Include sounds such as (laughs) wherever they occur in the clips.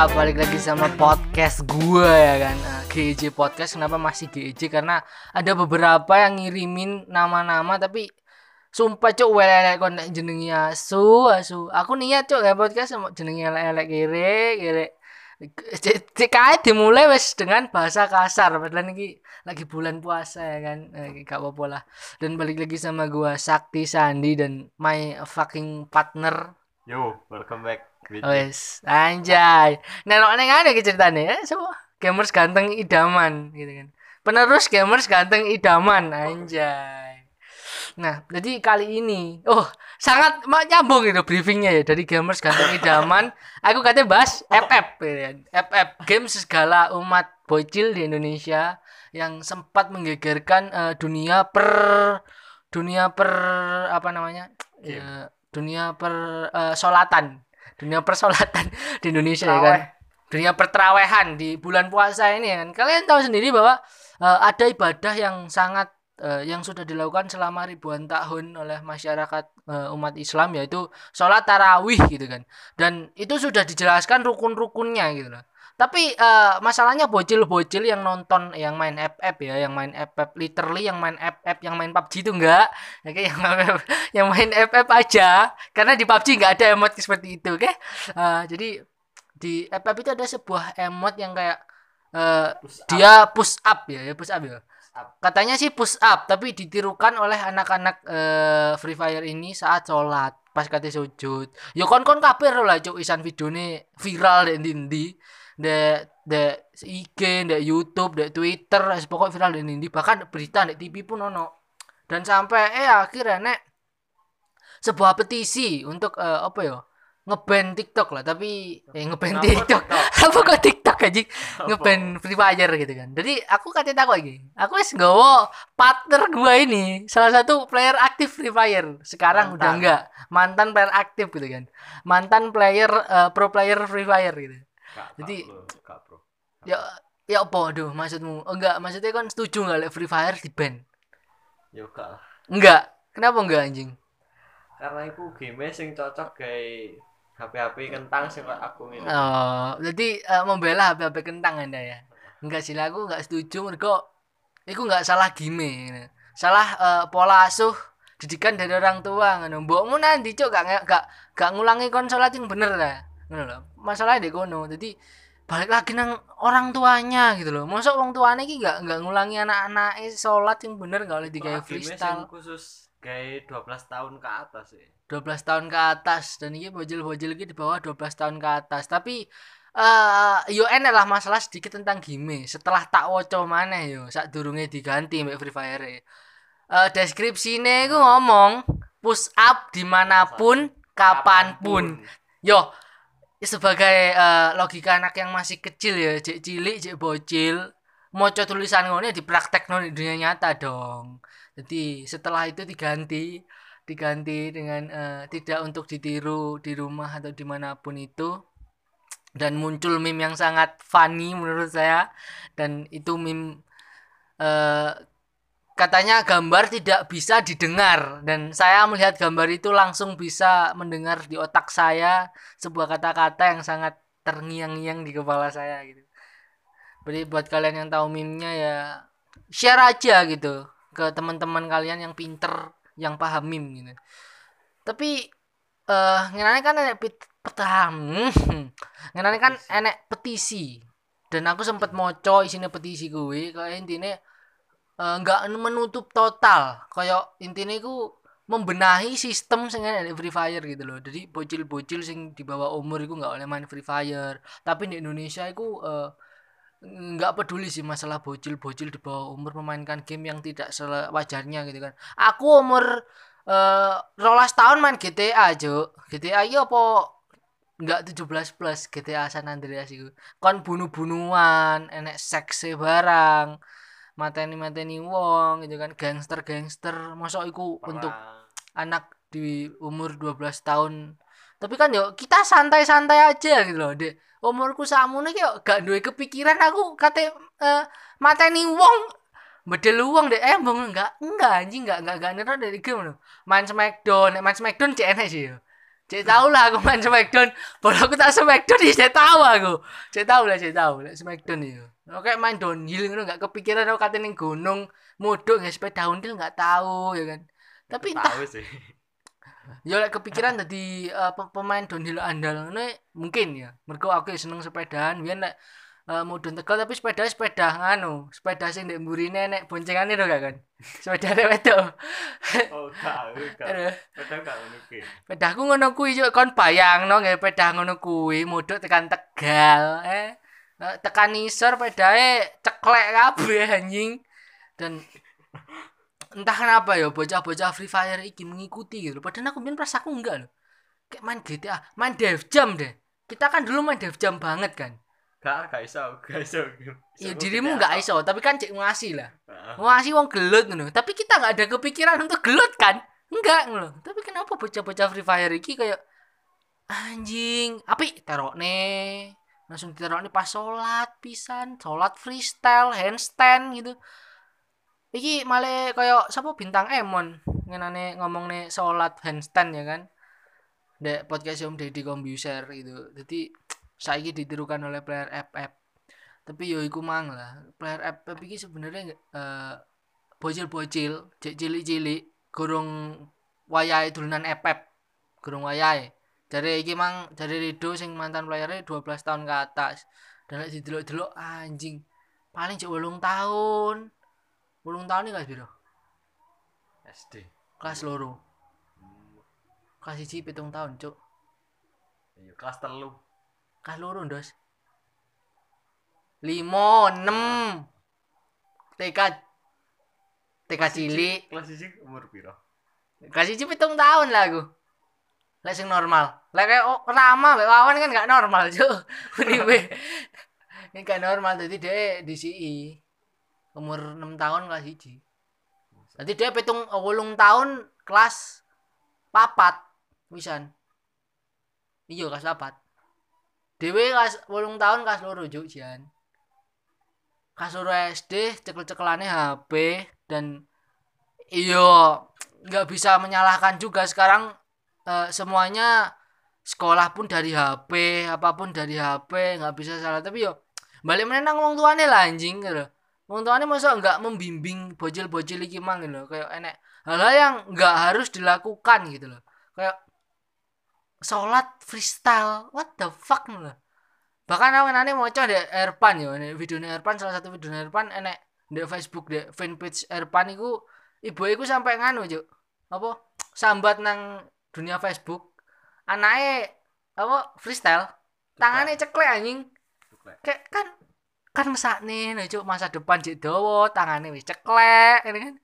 Balik lagi sama podcast gue ya kan? Uh, GEJ Podcast, kenapa masih GEJ? Karena ada beberapa yang ngirimin nama-nama Tapi sumpah cok welelek kon nek jenengi asu asu. Aku niat cok ya podcast sama jenengi elek-elek kiri kiri. Kayak dimulai wes dengan bahasa kasar. Padahal ini lagi bulan puasa ya kan? Eh, Gak apa-apa lah. Dan balik lagi sama gue Sakti Sandi dan my fucking partner. Yo, welcome back. Wes, anjay. Nelok neng ada ke ceritanya ya, semua gamers ganteng idaman gitu kan. Penerus gamers ganteng idaman, anjay. Nah, jadi kali ini, oh sangat nyambung itu briefingnya ya dari gamers ganteng idaman. (laughs) Aku katanya bahas FF, gitu kan. FF game segala umat bocil di Indonesia yang sempat menggegerkan eh, dunia per dunia per apa namanya ya, dunia per eh, solatan dunia persolatan di Indonesia ya kan? Traweh. dunia pertrawehan di bulan puasa ini kan? Kalian tahu sendiri bahwa eh, ada ibadah yang sangat eh, yang sudah dilakukan selama ribuan tahun oleh masyarakat eh, umat Islam yaitu sholat tarawih gitu kan. Dan itu sudah dijelaskan rukun-rukunnya gitu loh tapi eh, masalahnya bocil-bocil yang nonton yang main FF ya yang main FF literally yang main FF yang main PUBG itu enggak. Ya, (laughs) kayak yang main yang main FF aja. Karena di PUBG nggak ada emot seperti itu oke? Eh, jadi di FF itu ada sebuah emot yang kayak eh, Push up. dia push up ya ya push up ya. Up. katanya sih push up tapi ditirukan oleh anak-anak eh, Free Fire ini saat sholat pas kate sujud. Yo kon kon kabeh lah cuk isan videone viral di ndi de de IG, de YouTube, de Twitter, wis pokok viral di ndi bahkan berita di TV pun ono. Dan sampai eh akhirnya nek sebuah petisi untuk eh, apa ya? ngeban TikTok lah, tapi eh ngeban TikTok. (laughs) Apa kok TikTok aja ngeban Free Fire gitu kan. Jadi aku katanya takut lagi. Aku wis nggawa partner gua ini salah satu player aktif Free Fire. Sekarang udah Mantan. enggak. Mantan player aktif gitu kan. Mantan player eh, pro player Free Fire gitu. Kak, Jadi- Kak, bro. Kak, bro. Ya ya apa aduh maksudmu? Oh, enggak, maksudnya kan setuju enggak lek Free Fire di ban? Kak lah. Enggak. Kenapa enggak anjing? Karena itu game sing cocok kayak HP-HP kentang sing kok aku ini. Oh, jadi eh, membela HP-HP kentang Anda ya. Enggak sih aku enggak setuju mergo iku enggak salah game. Salah eh, pola asuh didikan dari orang tua ngono. Mbokmu nanti cuk gak gak gak ngulangi konsolat yang bener lah. Ngono lho. Masalahnya di kono. Jadi balik lagi nang orang tuanya gitu loh. Masa wong tuane iki gak gak ngulangi anak-anake salat yang bener gak oleh digawe freestyle. khusus kayak 12 tahun ke atas ya. 12 tahun ke atas dan ini bojil-bojil iki di bawah 12 tahun ke atas tapi eh yo enak lah masalah sedikit tentang game setelah tak woco maneh yo sak durunge diganti mbak Free Fire eh deskripsine iku ngomong push up di mana pun kapan pun yo sebagai eh, logika anak yang masih kecil ya cek cilik cek bocil moco tulisan ngono ya dipraktekno di dunia nyata dong. Jadi setelah itu diganti diganti dengan eh, tidak untuk ditiru di rumah atau di mana pun itu dan muncul meme yang sangat funny menurut saya dan itu meme eh, katanya gambar tidak bisa didengar dan saya melihat gambar itu langsung bisa mendengar di otak saya sebuah kata-kata yang sangat terngiang-ngiang di kepala saya gitu. Jadi buat kalian yang tahu meme-nya ya share aja gitu ke teman-teman kalian yang pinter, yang paham meme gitu. Tapi eh ngenane kan enek petang. ngenane kan enek petisi. Dan aku sempet moco isine petisi kuwi kayak intine eh, nggak menutup total kayak intine iku membenahi sistem sing Free Fire gitu loh. Jadi bocil-bocil sing di bawah umur iku nggak oleh main Free Fire. Tapi di Indonesia iku eh, nggak peduli sih masalah bocil-bocil di bawah umur memainkan game yang tidak sewajarnya gitu kan. Aku umur eh rolas tahun main GTA aja. GTA iya apa nggak 17 plus GTA San Andreas itu. Kon bunuh-bunuhan, enek seksnya barang, mateni-mateni wong gitu kan, gangster-gangster. Masa iku untuk Perang. anak di umur 12 tahun tapi kan yo kita santai-santai aja gitu loh dek umurku sakmono ki yo gak duwe kepikiran aku kate eh, mateni wong bedel uang deh eh bang enggak enggak anjing enggak enggak enggak nero dari game loh main smackdown main smackdown cek enak sih yo Cek tahu lah aku main Smackdown. Bola aku tak Smackdown ya cek tahu aku. Cek tahu lah cek tahu lah Smackdown itu. Oke main downhill ngono gak kepikiran aku kate ning gunung modok nggak sepeda downhill nggak tahu ya kan. Tapi entah tahu sih ya lek kepikiran dadi eh, pe- pemain downhill andal ngono mungkin ya. Mergo aku ya seneng sepedaan, biyen lek eh, mudun Tegal tapi sepeda sepeda nganu, sepeda sing ndek mburine nek boncengane lho gak kan. (laughs) Sepeda wedok. (laughs) oh gak kadang gak ngono Pedaku ngono kuwi yo kon bayangno nggih pedah ngono kuwi mudhuk tekan Tegal eh. Eh, tekan isor pedae ceklek kabeh anjing. Dan entah kenapa ya bocah-bocah Free Fire iki mengikuti gitu padahal aku bilang pas aku enggak loh kayak main GTA main Dev Jam deh. Kita kan dulu main Dev Jam banget kan gak (laughs) gak iso gak iso ya dirimu nggak iso tapi kan cek ngasih lah. Ngasih wong gelut ngono. Tapi kita nggak ada kepikiran untuk gelut kan? Enggak ngono. Tapi kenapa bocah-bocah Free Fire iki kayak anjing api terokne. Langsung diterokne pas sholat pisan. Sholat freestyle handstand gitu. Iki malah kayak siapa bintang Emon? Ngenane ngomong nih sholat handstand ya kan? Dek podcast Om Deddy Kombuser gitu. Jadi saiki ditirukan oleh player FF tapi yo iku mang lah player FF iki sebenarnya eh bocil-bocil cilik-cilik gorong wayahe dolanan FF gorong wayahe. Dari iki mang dari Rido sing mantan playernya 12 tahun ke atas dan lek didelok-delok anjing paling cek 8 tahun. 8 tahun nih guys biro SD kelas loro. Kelas 1 pitung tahun cuk. Iya kelas telu kelas loro ndos limo enam TK TK cilik. kelas siji umur piro? Kasih cipi pitung tahun lah aku. Lek sing normal. Lek kayak oh, Rama mbak Wawan kan gak normal cuk. (laughs) Uripe ini gak normal jadi dia di CI umur 6 tahun kelas siji. Jadi dia pitung wolung tahun kelas papat wisan iya kelas papat dewe kelas wolung tahun kelas loro juk jan kelas loro SD cekel-cekelane HP dan iya nggak bisa menyalahkan juga. Sekarang eh, semuanya sekolah pun dari HP apa pun dari HP nggak bisa salah. Tapi yo balik menenang wong tuane lah anjing gitu wong tuane masa nggak membimbing bocil-bocil iki mang gitu kayak enek hal-hal yang nggak harus dilakukan gitu loh. Kayak sholat freestyle. What the fuck loh bahkan aku nanti mau coba di Erpan ya ini video Erpan salah satu video Erpan enek di Facebook di fanpage Erpan itu ibu iku sampai nganu juk apa? Sambat nang dunia Facebook. Anaknya apa freestyle. Tangannya ceklek anjing. Kayak kan kan mesakne lho cuk masa depan jek dawa tangannya wis ceklek ini kan.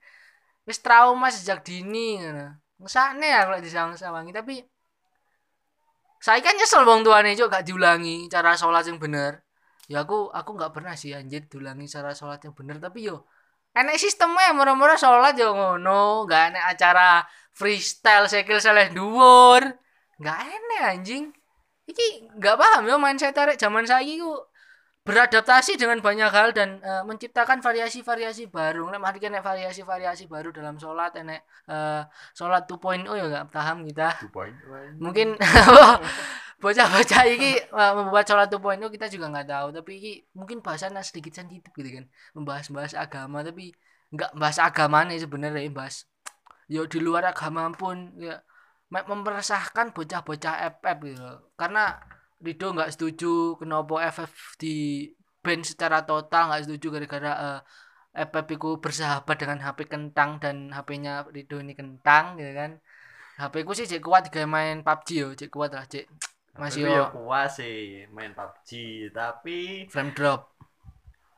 Wis trauma sejak dini ngono. Mesakne aku lek disawang-sawangi tapi saya kan nyesel wong tuane cuk gak diulangi cara sholat yang bener. Ya aku aku nggak pernah sih anjir diulangi cara sholat yang bener. Tapi yo enek sistemnya murah-murah sholat yo ngono. Nggak enek acara freestyle sekil seleh dhuwur. Nggak enek anjing. Iki nggak paham yo saya tarik zaman saya ku beradaptasi dengan banyak hal dan eh, menciptakan variasi-variasi baru. Nek mari kene variasi-variasi baru dalam sholat enek eh, sholat 2.0 ya nggak paham kita. two point mungkin (laughs) (laughs) bocah-bocah ini eh, membuat sholat 2.0 kita juga nggak tahu. Tapi ini mungkin bahasannya sedikit sensitif gitu kan membahas-bahas agama. Tapi nggak bahas agama nih sebenarnya bahas yo di luar agama pun ya me- memperesahkan bocah-bocah FF gitu. Karena Rido nggak setuju kenapa FF di ban secara total nggak setuju gara-gara eh, FF itu bersahabat dengan HP kentang dan HP-nya Rido ini kentang gitu kan. HP ku sih cek kuat gak main PUBG yo cek kuat lah cek. Masih yo. kuat sih main PUBG tapi frame drop.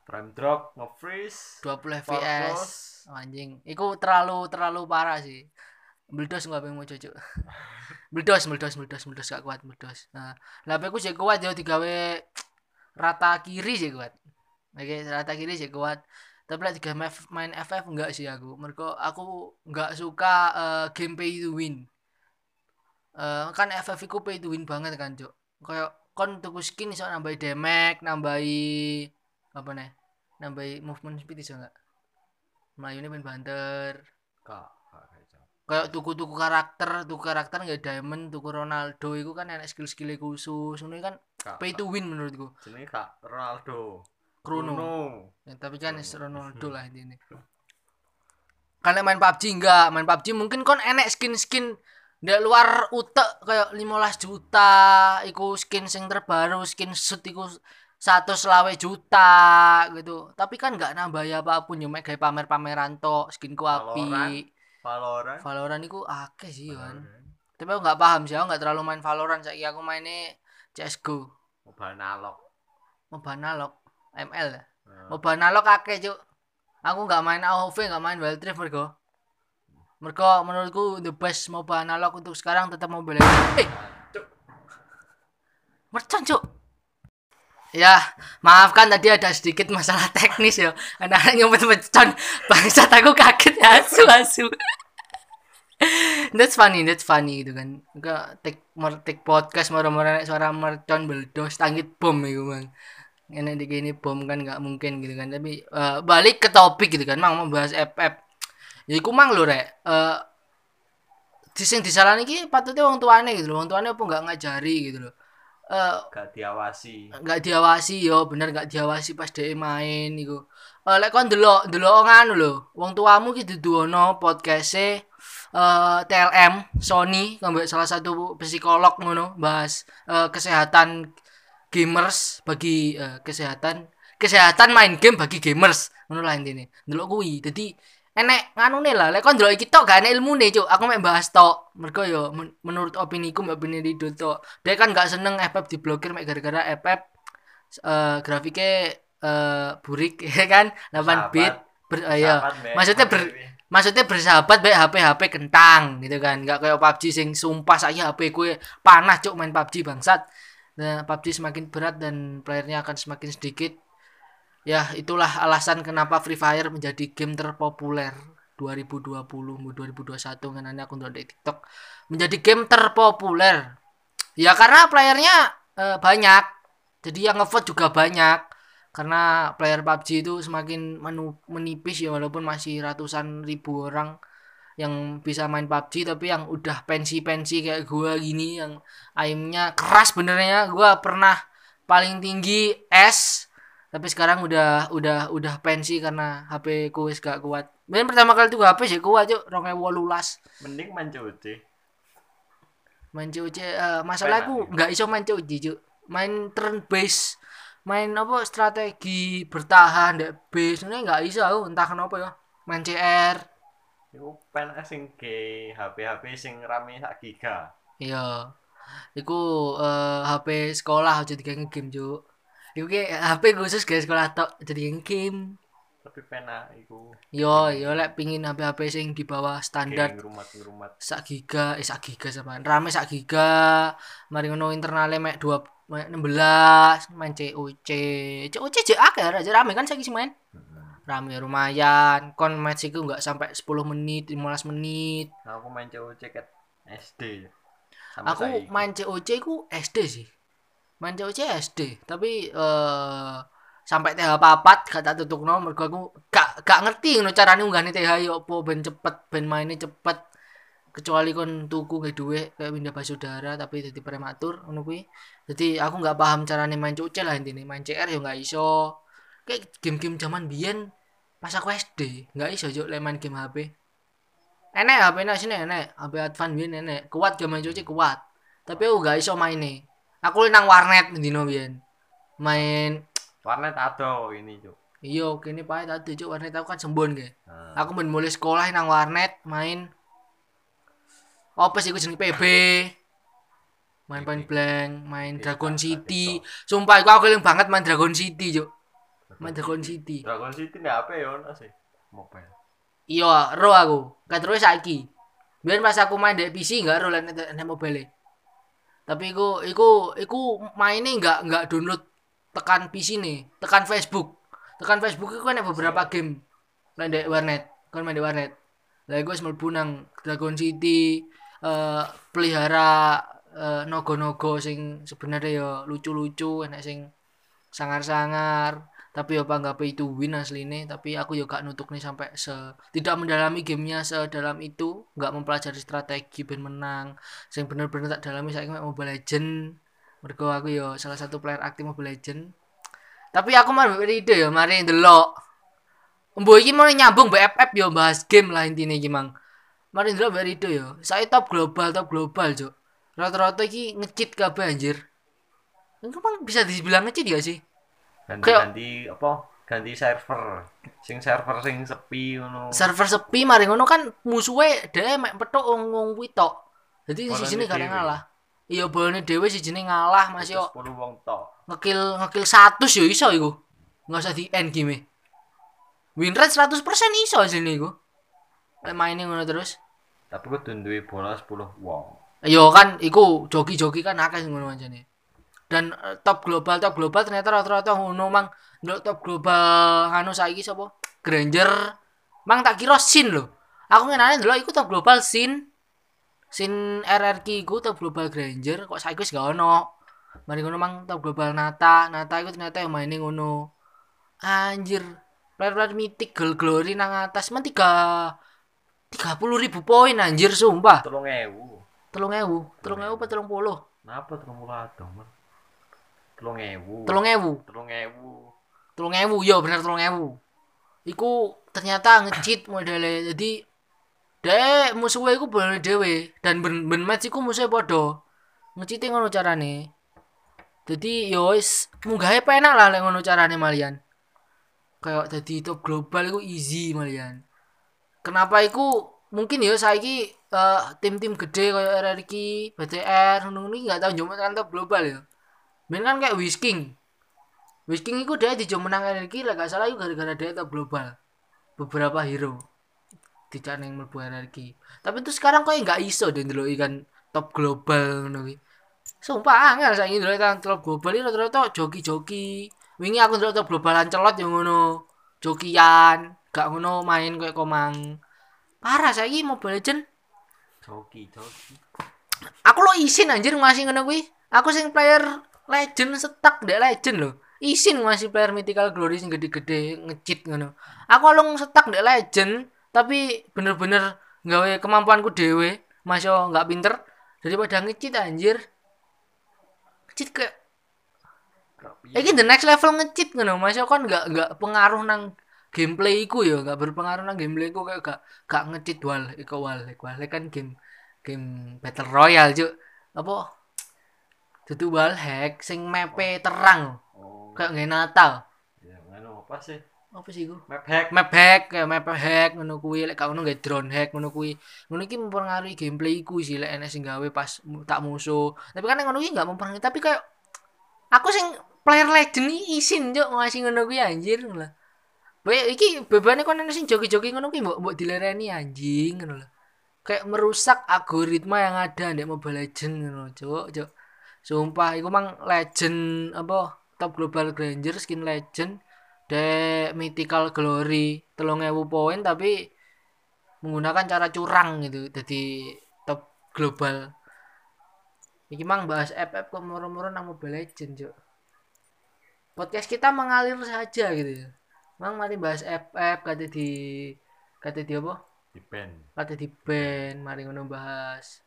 Frame drop nge-freeze 20 Far fps. Oh, anjing. Iku terlalu terlalu parah sih. Meledos nggak pengen mau cocok (laughs) meledos meledos meledos meledos gak kuat meledos nah lah aku sih kuat yo digawe (tsk) rata kiri sih kuat. Oke rata kiri sih kuat. Tapi lah tiga main FF enggak sih aku. Mereka aku nggak suka eh, game pay to win. Eh, kan FF itu pay to win banget kan cok kayak kon tuku skin iso nambahi damage nambahi apa nih nambahi movement speed iso enggak? Melayu ini main banter. Kak kayak kayak tuku-tuku karakter tuku karakter nggak diamond tuku Ronaldo itu kan enak skill-skill khusus. Ini kan Kak, pay to win menurutku. Jenenge Kak Ronaldo. Bruno. Ya, tapi kan Krono. Ronaldo (laughs) lah ini kalian main PUBG enggak main PUBG mungkin kon enek skin-skin di luar utek kayak 15 juta iku skin sing terbaru skin suit iku satu selawe juta gitu. Tapi kan nggak nambah ya apa pun yo mek gawe pamer-pameran tok skinku api Valorant. Valorant iku akeh sih kan Valorant. tapi aku nggak paham sih aku nggak terlalu main Valorant. Saiki aku mainnya CSGO Mobile analog. MOBA analog ML ya? Nah, MOBA analog akeh cuk. Aku nggak main AOV nggak main Wild Rift mergo. Mergo menurutku the best MOBA analog untuk sekarang tetap Mobile Legends. Eh mercon cuk ya maafkan tadi ada sedikit masalah teknis ya. Anak nyumpet mercon bangsat aku kaget. Ya (laughs) asu asu. That's funny that's funny gitu kan. Enggak take mer take podcast marah-marah suara mercon beldos tangkit bom itu bang. Ini di gini bom kan nggak mungkin gitu kan. Tapi eh, balik ke topik gitu kan mang mau bahas FF ya iku mang lho rek. Eh di sing disalahkan iki patutnya wong tuane gitu loh wong tuane apa nggak ngajari gitu loh eh Gak diawasi. nggak diawasi yo bener nggak diawasi pas dia main iku eh lek kon delok delok nganu lho wong tuamu ki dudono podcast eh TLM Sony ngambek salah satu psikolog ngono bahas eh, kesehatan gamers bagi eh, kesehatan kesehatan main game bagi gamers ngono lah intine delok kuwi dadi enek nganune lah. Lek kon delok iki tok gak enek ilmune cuk. Aku mek bahas tok. Mergo yo men- menurut opini ku mbak opini Rido tok. Dia kan gak seneng FF diblokir mek gara-gara FF eh grafiknya eh burik (laughs) ya kan? 8 bit ber, eh, iya. Maksudnya ber- maksudnya bersahabat baik HP HP kentang gitu kan? Nggak kayak PUBG sing sumpah saya HP gue panas cuk main PUBG bangsat. Nah, PUBG semakin berat dan playernya akan semakin sedikit ya itulah alasan kenapa Free Fire menjadi game terpopuler 2020 2021 kan nanti aku di TikTok. Menjadi game terpopuler. Ya karena playernya eh, banyak. Jadi yang ngevote juga banyak. Karena player PUBG itu semakin menu- menipis ya walaupun masih ratusan ribu orang yang bisa main PUBG tapi yang udah pensi-pensi kayak gua gini yang aimnya keras benernya. Gua pernah paling tinggi S tapi sekarang udah udah udah pensi karena HP ku wis gak kuat. Main pertama kali tuh HP sih kuat cuk. 2018 Mending main COD. main COC eh, masalahku Enak, nggak iso main COC cuk. Main turn base. Main apa strategi bertahan dek base. Ini nggak iso aku entah kenapa ya. Main CR Iku pen sing ge HP-HP sing rame sak giga. iya. Iku eh, HP sekolah aja digawe game cuk iku ki HP khusus gawe sekolah tok jadi game. Tapi pena iku. Yo yo lek pingin HP-HP sing di bawah standar rumat-rumat. sak giga eh sak giga sama rame sak giga. Mari ngono internalnya mek dua mek 16 main COC COC jek akeh aja rame kan saiki sing main. Rame lumayan. Kon match iku enggak sampai 10 menit 15 menit. Aku main COC ket SD. Sampai aku saiki. main COC iku SD sih main COC SD tapi eh sampai TH papat gak tak tutup nomor aku gak gak ngerti ngono carane unggahne TH yo opo ben cepet ben mainnya cepet. Kecuali kon tuku kayak duit kayak pindah basudara tapi jadi prematur ngono kuwi. Jadi aku nggak paham carane main COC lah intinya main CR yo nggak iso. Kayak game-game zaman biyen pas aku SD nggak iso lek main game HP enek HP sini enek HP Advan biyen enek. Kuat game main COC kuat. Tapi aku nggak iso maine aku nang warnet dino biyen. Main warnet ado ini cuk. iya kene pae tadi cuk. Warnet aku kan sembon ge Nah, aku ben mulai sekolah nang warnet main apa sih gue jeneng PB main point blank main Dragon City. sumpah aku aku eling banget main Dragon City cuk. Main Dragon City. Dragon City ndak apa ya ono sih. Mobile. iya ro aku. Gak terus saiki biar pas aku main di PC enggak ro nek mobile tapi iku iku iku mainnya enggak enggak download tekan PC nih tekan Facebook. Tekan Facebook itu kan ada beberapa game main di warnet kan main di warnet. Lah gue mlebu nang Dragon City eh pelihara eh, nogo-nogo sing sebenarnya ya lucu-lucu enak sing sangar-sangar tapi ya nggak to win asline tapi aku ya gak nutuk nih sampai se tidak mendalami gamenya sedalam itu. Nggak mempelajari strategi ben menang. Sing bener-bener tak dalami saiki mek Mobile Legend mergo aku yo salah satu player aktif Mobile Legend tapi aku mari ide yo mari ndelok. Mbok iki mau nyambung mbak FF yo bahas game lah intinya iki mang. Mari ndelok mbak ide yo. Saya top global top global cuk. Rata-rata iki ngecit kabeh anjir. Itu mang bisa dibilang ngecit gak sih ganti-ganti apa ganti server sing server sing sepi ngono server sepi mari ngono kan musuhe dhewe mek petuk wong wong kuwi tok. Dadi Bolone sijine gak dhewe. ngalah. Iya bolone dhewe sijine ngalah masih yo 10 wong tok ngekill ngekill 100 yo iso iku. Enggak usah di end game. Win rate 100% iso sini iku. Lek maine ngono terus. tapi kudu duwe bola 10 wong Yo kan iku joki-joki kan akeh sing ngono aja Dan eh, top global top global ternyata rata-rata ngono mang ndelok top global anu saiki sapa? Granger. Mang tak kira Sin lho. Aku ngenane ndelok iku top global Sin. Sin RRQ iku top global Granger kok saiki wis gak ono. Mari ngono mang top global Nata. Nata iku ternyata yang maine ngono. Anjir. Player-player mitik Gol Glory nang atas men 3 30 ribu poin anjir sumpah 3000 telung ewu telung ewu apa telung puluh napa 30 adoh man 3000 telung ewu. 3000 telung ewu yo bener telung ewu. Iku ternyata ngecit modelnya jadi dek musuhnya iku boleh dewe. Dan ben, ben match iku musuhnya podo ngecitnya ngono carane. Jadi yo wis munggahnya penak lah lek ngono carane malian. Kayak jadi top global iku easy malian. Kenapa iku? Mungkin ya saiki eh, tim-tim gede kayak RRQ, BTR, ngono iki nggak tahu njomet kan top global ya. Ben kan kayak Whisking. Whisking iku dia dijo menang RRQ lah gak salah iku gara-gara dia top global. Beberapa hero tidak yang mlebu RRQ. Tapi itu sekarang kok nggak iso deh ndelok ikan top global ngono. Sumpah angel saiki ndelok ikan top global iki rata-rata joki-joki. Wingi aku ndelok top globalan celot yang ngono. Jokian, gak ngono main kayak komang. Parah saiki Mobile Legend. joki joki Aku lo isin anjir ngasih ngono kuwi. Aku sing player legend setak dek legend loh. Isin ngasih player mythical glory sing gede-gede ngecit ngono. Aku lo setak dek legend tapi bener-bener gawe kemampuanku dewe masih nggak pinter daripada ngecit anjir. Ngecit kayak piye? Iki the next level ngecit ngono, Mas kan nggak nggak pengaruh nang gameplay iku ya, nggak berpengaruh nang gameplay iku kayak gak gak ngecit wal iku wal iku wal kan game game battle royale cuk. Apa? Dudu hack sing mepe terang oh kayak nggak Natal. ya ngono apa sih Apa sih iku? map hack Map hack, kayak map hack ngono kuwi, lek gak ngono nggak drone hack ngono kuwi. Ngono iki mempengaruhi gameplay iku sih lek enek sing gawe pas tak musuh. Tapi kan ngono iki gak mempengaruhi, tapi kayak aku sing player legend iki isin cuk ngasih ngono kuwi anjir ngono lah. Bae iki bebane kon enek sing joki-joki ngono kuwi mbok mbok dilereni anjing ngono lah. Kayak merusak algoritma yang ada di Mobile Legend ngono cuk cuk. Sumpah iku mang legend apa top global granger skin legend de mythical glory telung ewu poin tapi menggunakan cara curang gitu jadi top global. Iki mang bahas FF kok murah-murah nang Mobile Legend cuk. Podcast kita mengalir saja gitu ya. Mang mari bahas FF kata di kata di apa? Di band kata di band mari ngono bahas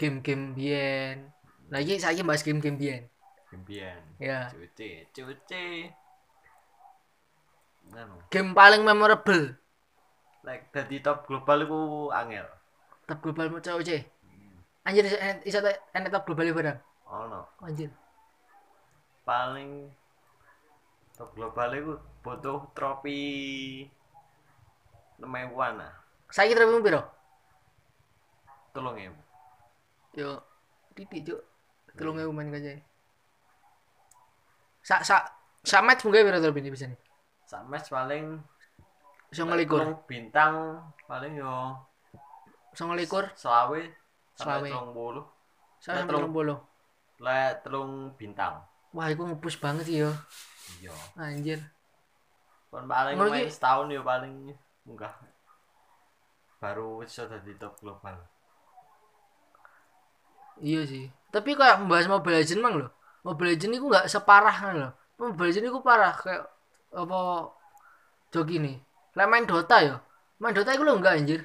game-game biyen lagi saya bahas game-game biyen. Impian ya. Cuci cuci. Game paling memorable. Like dadi top global iku angel. Top global mau cewek cewek anjir enek- iso enek top global barang ono. Anjir. Paling top global iku butuh trofi nemewan ah. Saya kira piro? Piro tolong ewu. Yo titik cuk tolong ewu main aja sak sak sak match mungkin terus ini bisa nih sak match paling ngelikur? telung bintang paling yo bisa ngelikur selawe Selawe. telung bulu sampai Telung. telung bolo le telung bintang. Wah itu ngepush banget sih yo. Iya. Anjir. Kon paling main setahun yo paling munggah. Baru iso dadi top global. Iya sih tapi kayak membahas Mobile Legend mang loh Mobile Legend itu nggak separah kan loh Mobile Legend itu parah kayak apa joki nih lah main Dota ya. Main Dota itu lo enggak anjir?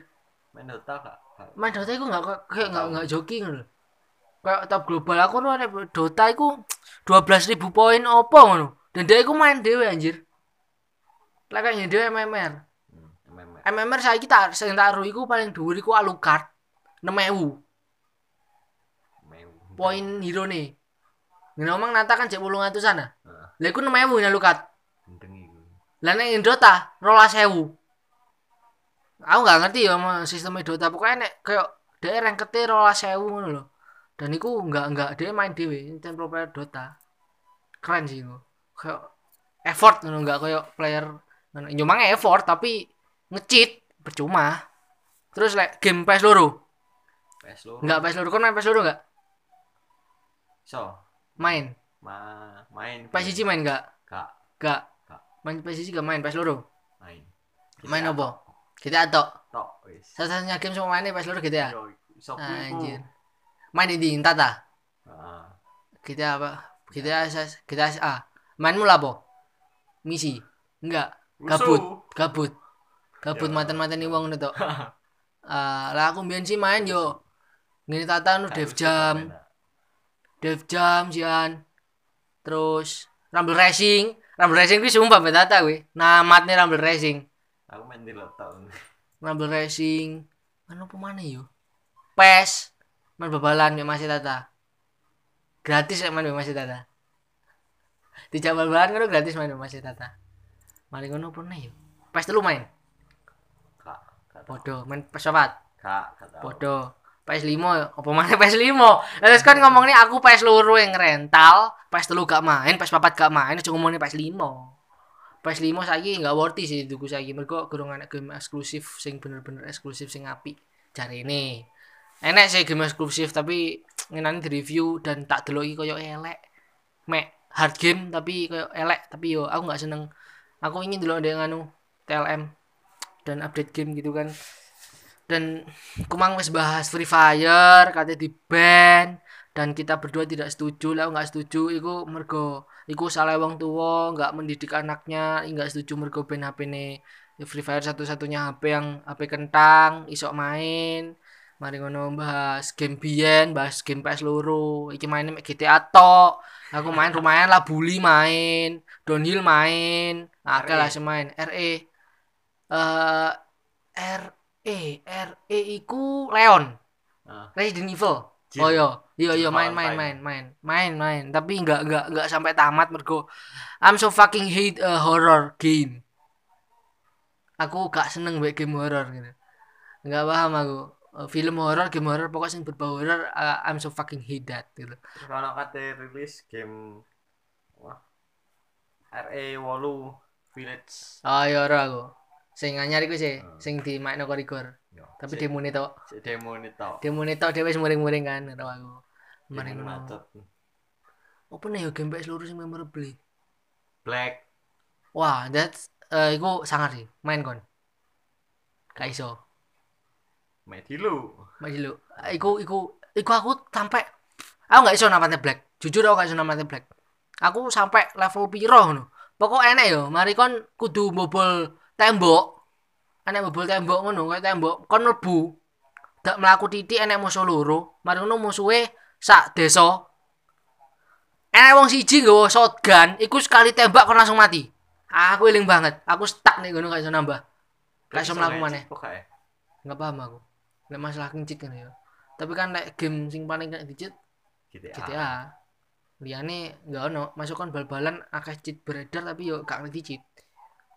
Main Dota kak main Dota iku nggak kayak nggak nggak jogging lho. Kayak top global aku ada Dota iku 12.000 poin opo ngono. Dan dia iku main dhewe anjir. Lah kayak dhewe MMR Hmm, MMR. MMR saya kita sing tak ero iku paling dhuwur iku Alucard. 6000 Meu. Poin hero nih. Ngomong nata kan cek 800 sana Heeh, lah iku 6000 nya Alucard gendeng iku. lah nek Dota 12000 aku nggak ngerti ya sama sistemnya Dota pokoknya nek kayak dia rank kete 12000 ngono lho. Dan iku nggak nggak dia main dewe ten pro player Dota. Keren sih itu kayak effort ngono nggak kayak player ngono. nyumang effort tapi ngecheat percuma. Terus like game PS loro? PS lu. nggak PS loro. Kan main PS loro nggak So, main. Ma main. PS siji main nggak? Kak, nggak. Nggak. main PS siji nggak main? PS loro? Main. main apa? GTA tok. Tok wis. satu-satunya game semua mainnya PS loro Yo, iso kuwi ku. anjir. Main di Intata Heeh. GTA apa? GTA SS GTA SA mainmu lah apa misi? Enggak gabut. Gabut. Ya. mantan-mantan wong ngono tok. (laughs) Ah, lah aku mbiyen sih main yo. Ngene tata nu dev jam dev jam jian. Terus rumble racing. Rumble racing kuwi sumpah mbak tata kuwi. Namatnya rumble racing. Aku main di laptop. rumble racing. Mana yo? Pes. Main babalan mbak masih tata. Gratis ya main masih tata. Dijak bal-balan kan gratis main masih tata. Mari ngono nih yo? Pes telu main? Podo main pes sobat Kak, podo PS5 apa mana PS5 terus kan ngomong nih aku PS loro yang rental PS telu gak main PS papat gak main cuma ngomongnya PS5 PS5 saiki nggak worthy sih tuku saiki. Mergo kurang anak game eksklusif sing bener-bener eksklusif sing apik. Cari ini enek sih game eksklusif tapi ngenani di review dan tak deloki koyo elek. Mek hard game tapi koyo elek tapi yo aku nggak seneng. Aku ingin dulu ada nganu TLM dan update game gitu kan dan kumang wis bahas Free Fire katanya di ban dan kita berdua tidak setuju. Lah nggak setuju iku mergo iku salah wong tua nggak mendidik anaknya nggak setuju mergo ban HP ne Free Fire satu-satunya HP yang HP kentang isok main. Mari ngono bahas game biyen bahas game PS loro. Iki main GTA tok. Aku main lumayan lah bully main downhill main. Akeh lah semain RE eh RE RE iku Leon. Ah, Resident Evil. Jin. oh iya. Iya iya main main main main. Main main. Tapi nggak nggak nggak sampai tamat mergo I'm so fucking hate a horror game. Aku gak seneng baik game horror gitu. Nggak paham aku. Eh, film horror game horror pokoknya yang berbau horror uh, I'm so fucking hate that gitu. Terus kalau kate rilis game wah RE 8 Village. oh iya horror aku sing anyar iku sih Hmm. sing di main korigor Yo, tapi demo tok cek demo ini tau. demo tok dhewe wis muring-muring kan karo aku ngono macet. apa nih ya game PS lurus yang memorable Black. Wah, that's eh iku sangar sih, main kon. Gak iso. Main dulu. Main dulu. Iku iku iku aku sampai aku gak iso namanya Black. Jujur aku gak iso namanya Black. Aku sampai level piro ngono. Pokok enek yo, mari kon kudu mbobol tembok. Enek mbobol tembok ngono, kayak tembok kon mlebu. Dak mlaku titik enek musuh loro, mari ngono musuhe sak desa. Enek wong siji nggawa shotgun, iku sekali tembak kon langsung mati. Aku eling banget. Aku stuck nih ngono gak iso nambah. Gak iso mlaku maneh. Nggak paham aku lek masalah cheat kan ya tapi kan lek game sing paling kena dicit GTA. GTA liane nggak ono masuk kan bal-balan akeh cheat beredar tapi yo gak ngerti cheat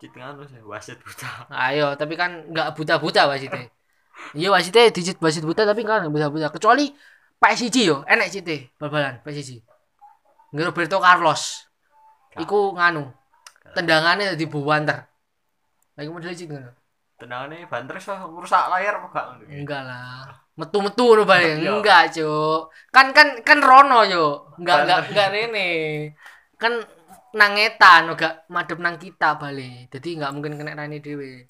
Cheat ngono sih, wasit buta. ayo tapi kan nggak buta-buta wasite iya wasite dicit wasit buta tapi kan nggak buta-buta kecuali PSG yo enek cheat bal-balan PSG nggak Roberto Carlos iku nganu tendangannya di buwanter lagi model cheat ngono Tendangannya banter so rusak layar apa gak ngono? Enggak lah. Metu-metu bae. Iya. Enggak, Cuk. Kan kan kan Rono yo. Enggak enggak enggak rene. Kan nangetan gak madep nang kita balik. Jadi enggak mungkin kena rani dhewe.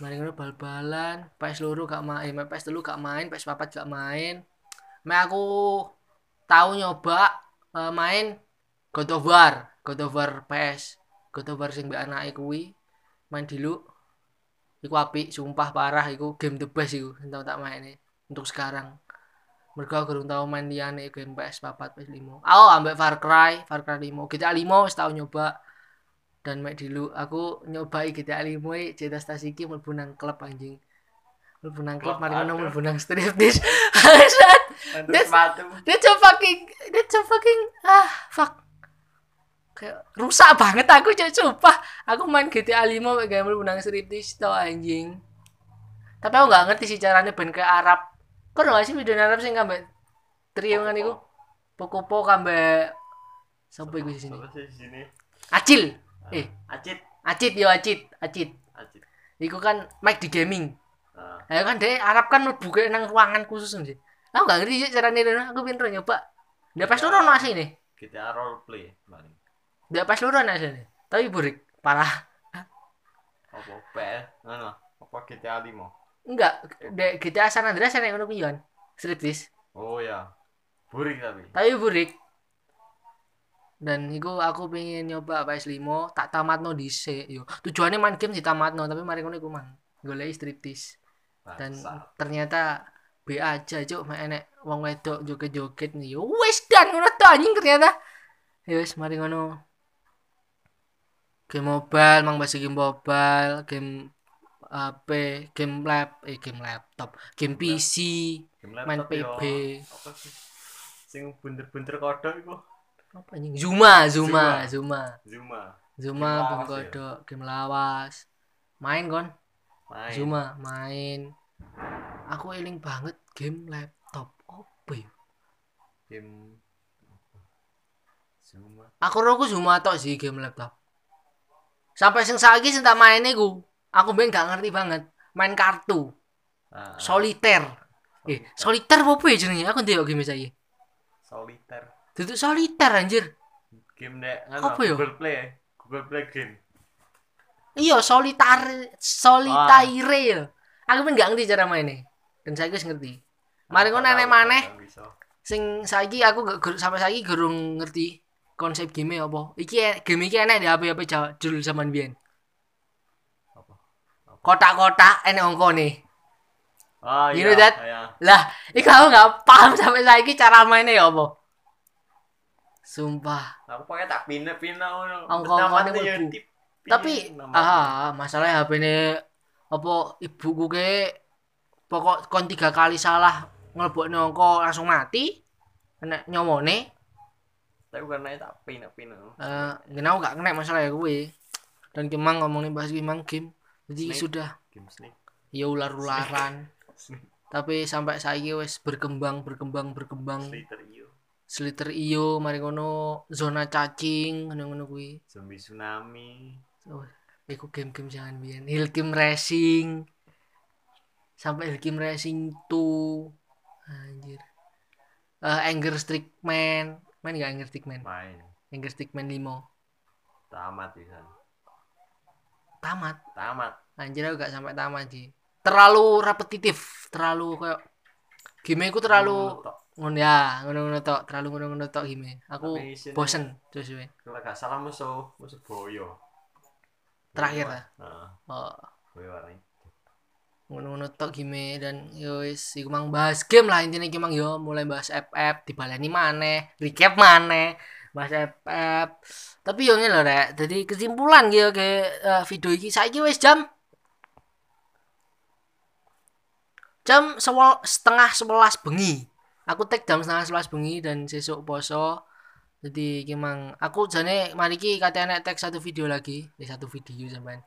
Mari ngono bal-balan, PS loro gak main, eh, PS telu gak main, PS papat gak main. Me aku tahu nyoba eh, main God of War, God of War PS, God of War sing mbek anake kuwi main dulu iku apik sumpah parah iku game the best iku tau tak main untuk sekarang mereka aku kurang tau main liyane game PS4 PS5 oh ambek Far Cry Far Cry 5 GTA 5 wis tau nyoba. Dan mek dulu aku nyobai GTA 5 e cerita stasi iki mlebu nang klub anjing. Mlebu nang klub mari ngono mlebu nang. Untuk That's-. That's so fucking That's so fucking Ah fuck. Kayak rusak banget aku cok sumpah. Aku main GTA 5 kayak game menang striptease tau anjing. Tapi aku gak ngerti sih caranya ben ke Arab Kau gak sih video Arab sih ngambil Trio kan iku Pokopo kambe Sampai gue sini? Acil Eh Acit. Acit yo Acit Acit Acit. Iku kan mic di gaming Nah, Ya kan deh Arab kan mlebu ke nang ruangan khusus sih Aku gak ngerti sih caranya dulu Aku pinter nyoba Dia pas loro no asli nih GTA roleplay paling. Dia pas loro no asli nih Tapi burik Parah Apa PS? Ngono. Apa GTA 5? Enggak Dek GTA San Andreas yang ngono kuwi kan Striptease Oh ya. Burik tapi. Tapi burik. Dan iku aku pengen nyoba PS5 tak tamatno dhisik yo. Tujuannya main game ditamatno tapi mari ngono iku mang golek striptease. dan ternyata B aja cuk. Mek enek wong wedok joget-joget yo. Wis dan ngono to anjing ternyata. Ya wis mari ngono. Game mobile mang bahasa game mobile game HP game lap eh game laptop game PC Game main. PB Apa sih? Sing bunder-bunder kodok iku. apa anjing Zuma Zuma Zuma Zuma. Zuma lawas ya? game lawas main kon Main. Zuma main aku eling banget game laptop apa ya Game Zuma. aku roku Zuma tok sih game laptop sampai sing saiki sing tak main iku aku ben gak ngerti banget. Main kartu. Ah, soliter. Eh soliter. apa ya jenenge? Aku ndelok game saiki. Soliter. duduk soliter anjir. Game nek Apa yo? Google Play. Google Play game. iya solitar solitaire ya. Aku ben gak ngerti cara mainnya. Dan saya wis ngerti. Mari ngono Apa enek tahu, maneh sing saiki aku gak sampai saiki gerung ngerti konsep game apa. Iki e- game iki enek di HP-HP Jawa- judul zaman biyen? Kotak-kotak enek ongkone Ah, You iya. know that? iya. Lah, iki aku nggak paham sampai saiki cara mainnya ya apa. Sumpah. Aku pakai tak pina-pina ngono. Namanya ya mlebu. Tapi ah, masalahnya HP ini apa ibuku ke pokok kon tiga kali salah ngelebokne angka langsung mati. Kena nyomone. Tapi karena tak pina-pina. Eh, ngene aku gak kena masalah ya kuwi. Dan kemang ngomongin bahas kemang game. Jadi Snake. sudah Game Snake. ya ular-ularan. Snake. (laughs) Tapi sampai saiki wis berkembang, berkembang, berkembang. Slater iyo. Sliter iyo, mari ngono zona cacing, ngono-ngono kuwi. Zombie tsunami. Oh, iku game-game jangan biyen. Hill Climb Racing. Sampai Hill Climb Racing 2. Anjir. Eh Anger Stickman. Main gak Anger Stickman? Main. Anger Stickman 5. Tamat bisa. Tamat. Tamat. Anjir aku gak sampai tamat sih. Terlalu repetitif, terlalu kayak game ku terlalu ngono ya, ngono-ngono tok, terlalu ngono-ngono tok game. Aku bosen terus we. Kalau gak salah musuh musuh boyo. Terakhir lah. Oh. Boyo warna itu. ngono-ngono tok game dan yo wis iku mang bahas game lah intinya iki mang yo mulai bahas FF dibaleni maneh recap maneh bahas FF tapi yo ngene lho rek. Jadi kesimpulan gitu ke eh, video iki. Saiki wis jam? Jam sewel, setengah sebelas bengi. Aku tag jam setengah sebelas bengi dan sesuk poso. Jadi iki mang aku jane mari iki katanya tag satu video lagi. Eh, satu video sampean.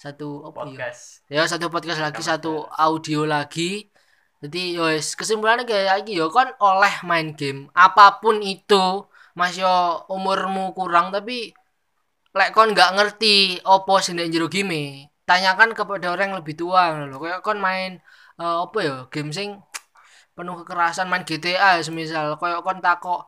Satu yo Podcast. ya satu podcast lagi satu podcast. audio lagi. Jadi yos kesimpulannya kayak lagi yo kan oleh main game apa pun itu mas yo umurmu kurang tapi lek kon nggak ngerti opo sing ndek jero game tanyakan kepada orang yang lebih tua lho kayak kon main eh, apa ya game sing penuh kekerasan main GTA ya semisal kayak kon takok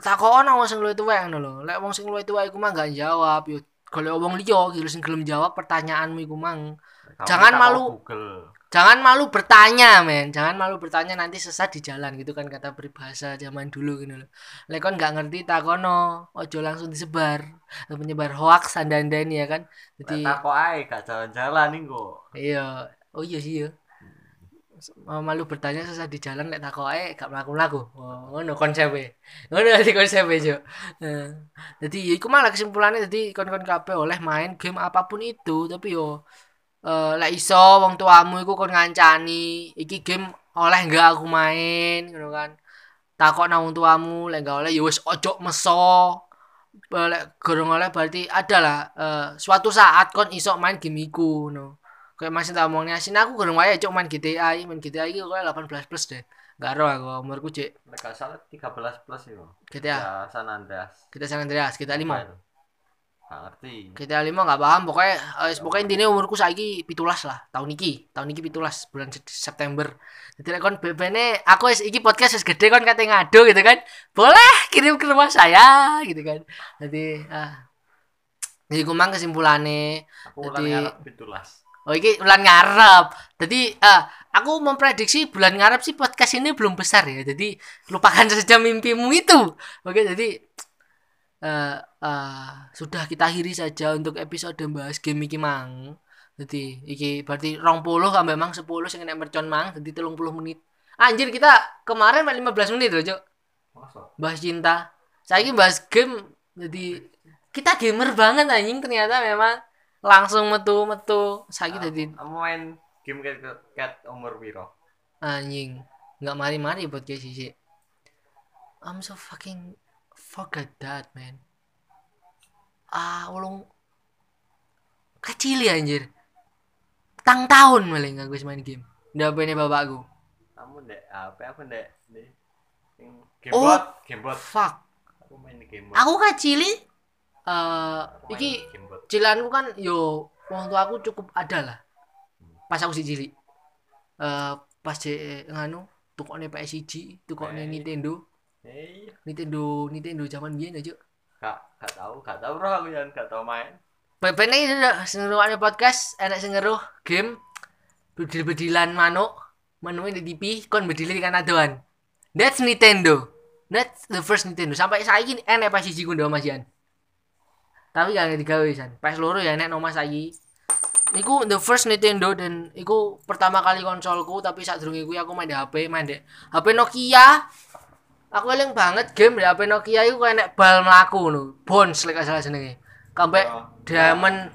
takok ana wong sing luwih tuwek ngono lho lek wong sing luwih tuwek iku mah gak jawab yo golek wong liya gitu sing gelem jawab pertanyaanmu iku mang Jangan malu. Google. Jangan malu bertanya men. Jangan malu bertanya nanti sesat di jalan gitu kan kata peribahasa zaman dulu gitu loh. Lek kon nggak ngerti takono ojo langsung disebar menyebar hoax ini ya kan? Jadi tak kok ae gak jalan-jalan nih kok. Iya. Oh iya sih ya malu bertanya sesat di jalan lek takoke gak mlaku-mlaku. Oh, ngono konsepnya. Ngono dadi konsepnya, Jo. Nah, jadi ya iku malah kesimpulannya jadi kon-kon kabeh oleh main game apa pun itu, tapi yo eh lek iso wong tuamu iku kon ngancani, iki game oleh enggak aku main, ngono kan. Takok nang wong tuamu, lek enggak oleh ya wis ojo meso. Lek gorong oleh berarti ada lah eh, suatu saat kon iso main game iku, no. Kayak masih tak omongnya asin aku gorong wae cok main GTA, main GTA iki kok 18 plus deh. Gak ero aku umurku cek Lek gak salah 13 plus itu GTA. ya San Andreas Kita San Andreas, kita 5. Gak ngerti. GTA 5 gak paham pokoknya eh, pokoknya intinya umurku saiki pitulas lah tahun iki tahun iki pitulas bulan Se- September. Jadi lek kon bebene aku wis iki podcast wis gede kon kate ngadu gitu kan boleh kirim ke rumah saya gitu kan. Jadi ah jadi kumang kesimpulannya. Aku Jadi- ngarep pitulas. Oh iki bulan ngarep. Jadi ah aku memprediksi bulan ngarep sih podcast ini belum besar ya jadi lupakan (laughs) saja mimpimu itu. Oke jadi eh eh, sudah kita akhiri saja untuk episode bahas game iki mang. Jadi iki berarti rong puluh sampai mang 10 sing nek mercon mang jadi telung puluh menit. Anjir kita kemarin mek 15 menit loh cok bahas cinta. Saya ini bahas game jadi kita gamer banget anjing ternyata memang langsung metu metu saya jadi kamu main game cat cat umur piro anjing nggak mari-mari buat guys sih I'm so fucking forget that man. Ah ulung kecil ya anjir. Tang tahun malah nggak gue main game. Udah ini bapakku. Kamu ndek apa aku ndek sing Oh. gamebot gamebot fuck. Aku main di gamebot aku kecil eh Aku main iki cilanku kan yo wong tua aku cukup ada lah. Pas aku si cilik eh pas je nganu tukokne PS1 tukokne Eh. Nintendo eh Nintendo Nintendo zaman biyen aja gak gak tahu gak tahu roh aku yang gak tahu main. Pepen ini udah sengeruannya podcast enak sengeruh game bedil-bedilan manuk manuk di TV kon bedil kan adoan. That's Nintendo. That's the first Nintendo. Sampai saya ini enak pas siji kundo masian tapi gak digawe san pas loro ya enak nomor saiki. Iku the first Nintendo dan iku pertama kali konsolku tapi saat durunge kuwi aku main di HP, main di HP Nokia. Aku eling banget game di HP Nokia iku kayak nek bal mlaku ngono. Bones lek gak salah jenenge. Sampai Oh. Diamond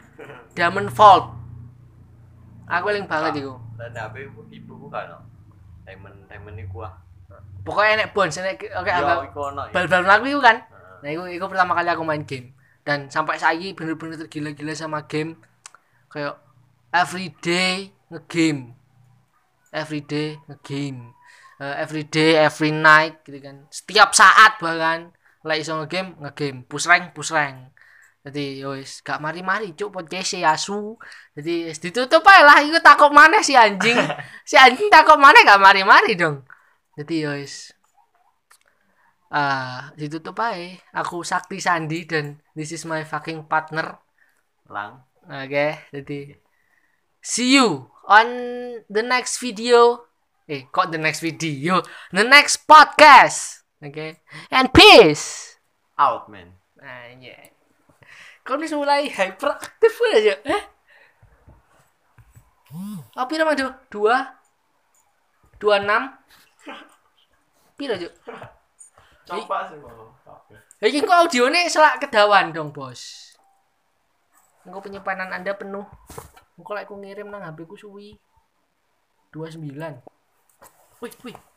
Diamond Vault. Aku eling banget iku. dan HP ibu ibuku kan no. Diamond Diamond iku ah Pokoknya enek Bones enek oke ono ya bal-bal mlaku iku kan. Heeh. Nah, itu, itu pertama kali aku main game. Dan sampai saiki bener-bener tergila-gila sama game. Kayak everyday ngegame. Everyday ngegame. Eh, everyday, every night gitu kan. Setiap saat bahkan lek iso ngegame, ngegame. Push rank, push rank. Jadi yo wis gak mari-mari cuk podcast ya asu. Jadi ditutup ae lah iku takut mana si anjing. (laughs) si anjing takut mana gak mari-mari dong. Jadi yo wis ah ditutup aja aku Sakti Sandi dan this is my fucking partner lang oke jadi see you on the next video eh kok the next video? The next podcast. Oke. And peace. Out man. Nah iya. Kau ini mulai hyperaktif aja eh? Apa nama tuh dua? Dua enam? Pira aja coba sih mau Iki kok audionya selak kedawan dong, Bos. Engko penyimpanan Anda penuh. Lek aku ngirim nang HP ku suwi. 29. Wait, wait,